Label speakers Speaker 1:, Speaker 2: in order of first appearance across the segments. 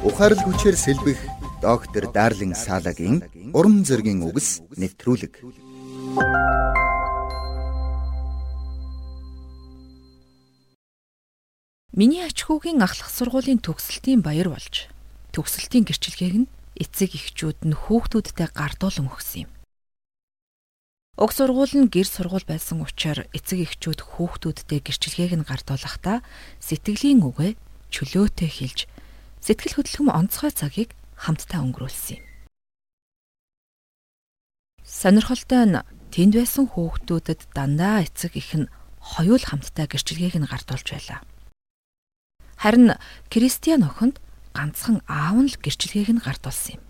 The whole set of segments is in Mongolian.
Speaker 1: Ухаарл хүчээр сэлбэх доктор Дарлин Салагийн уран зөгийн үгс нэвтрүүлэг.
Speaker 2: Миний ач хүүгийн ахлах сургуулийн төгсөлтийн баяр болж төгсөлтийн гэрчлэгийг нь эцэг эхчүүд нь хүүхдүүдтэй гардуулан өгсөн юм. Уг сургууль нь гэр сургууль байсан учраас эцэг эхчүүд хүүхдүүдтэй гэрчлэгийг нь гардуулахдаа сэтгэлийн үгээ чөлөөтэй хэлж сэтгэл хөдлөм онцгой цагийг хамтдаа өнгөрүүлсэн юм. Сонирхолтой нь тэнд байсан хүүхдүүдэд дандаа эцэг их нь хоёул хамтдаа гэрчлэгийг нь гардуулж байлаа. Харин Кристиан охинд ганцхан аав нь л гэрчлэгийг нь гардуулсан юм.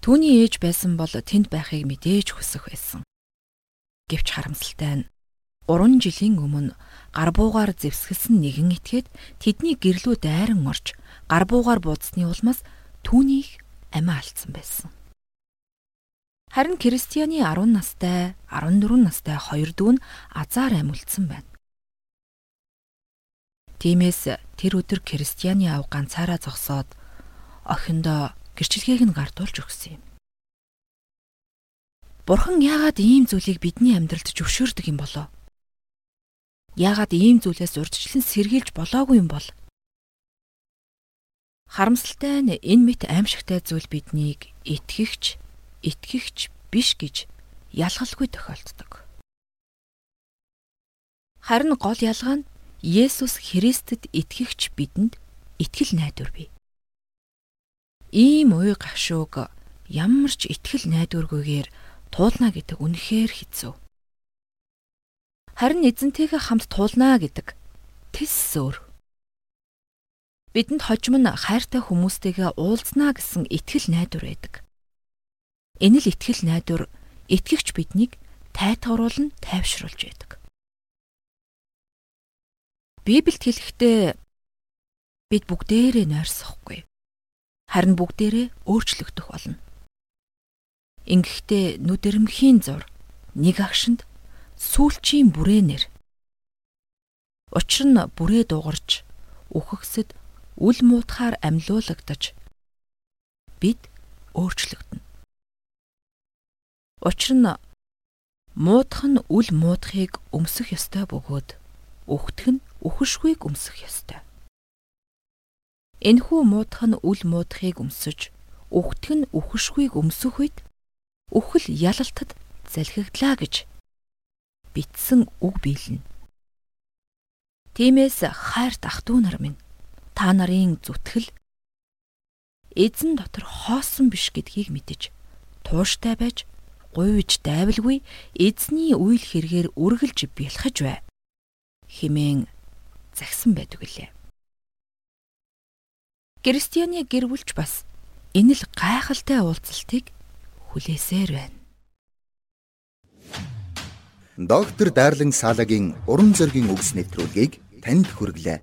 Speaker 2: Түүний ээж байсан бол тэнд байхыг мэдээж хүсэх байсан. Гэвч харамсалтай нь 3 жилийн өмнө гар буугаар зэвсгэлсэн нэгэн этгээд тэдний гэрлүү дайран орж гар буугаар буудсны улмаас түүнийг амиа алдсан байсан. Харин Кристианы 10 настай, 14 настай хоёр дүү нь азар амилдсан байна. Тиймээс тэр өдөр Кристианы ав ганцаараа зогсоод охиндоо гэрчлэгийг нь гардуулж өгсөн юм. Бурхан яагаад ийм зүйлийг бидний амьдралд зөвшөөрдөг юм болоо? Яагаад ийм зүйлээс урьдчилан сэргийлж болоогүй юм бол? Харамсалтай нь энэ мэт аимшигтай зүйл биднийг итгэгч, итгэгч биш гэж ялгалгүй тохиолддог. Харин гол ялгаа нь Есүс Христэд итгэгч бидэнд итгэл найдвар бий. Ийм уй гашууг ямар ч итгэл найдваргүйгээр туулна гэдэг үнэхээр хэцүү. Харин эзэнтэйгээ хамт туулнаа гэдэг тэс өөр. Бидэнд хожим нь хайртай хүмүүстэйгээ уулзнаа гэсэн итгэл найдвар байдаг. Энэ л итгэл найдвар итгэгч биднийг тайтгаруулн тайвшруулж байдаг. Библиэд хэлэхдээ бид бүгдээрээ нойрсохгүй. Харин бүгдээрээ өөрчлөгдөх болно. Ингэхдээ нүдэрмхийн зур нэг агшинд сүүлчийн бүрээнэр. Учир нь бүрээ дугарч үхэгсэд үл муутахаар амьлуулагдаж бид өөрчлөгдөнө. Учир нь муудах нь үл муудахыг өмсөх ёстой бөгөөд үхтэх нь үхэшгүйг өмсөх ёстой. Энэхүү муудах нь үл муудахыг өмсөж үхтэх нь үхэшгүйг өмсөх үед үхэл ялалтад залхигдлаа гэж битсэн үг биелнэ. Тиймээс хайрт ах トゥ нар минь та нарын зүтгэл эзэн дотор хоосон биш гэдгийг мэдэж тууштай байж гуйж дайвалгүй эзний үйл хэрэгээр үргэлж бэлхэж бай химэн загсан байдаг үлээ. Кристианы гэр бүлч бас энэ л гайхалтай уулзалтыг хүлээсээр байна.
Speaker 1: Доктор Дарлин Салагийн уран зөгийн үгс нэвтрүүлгийг танд хүргэлээ.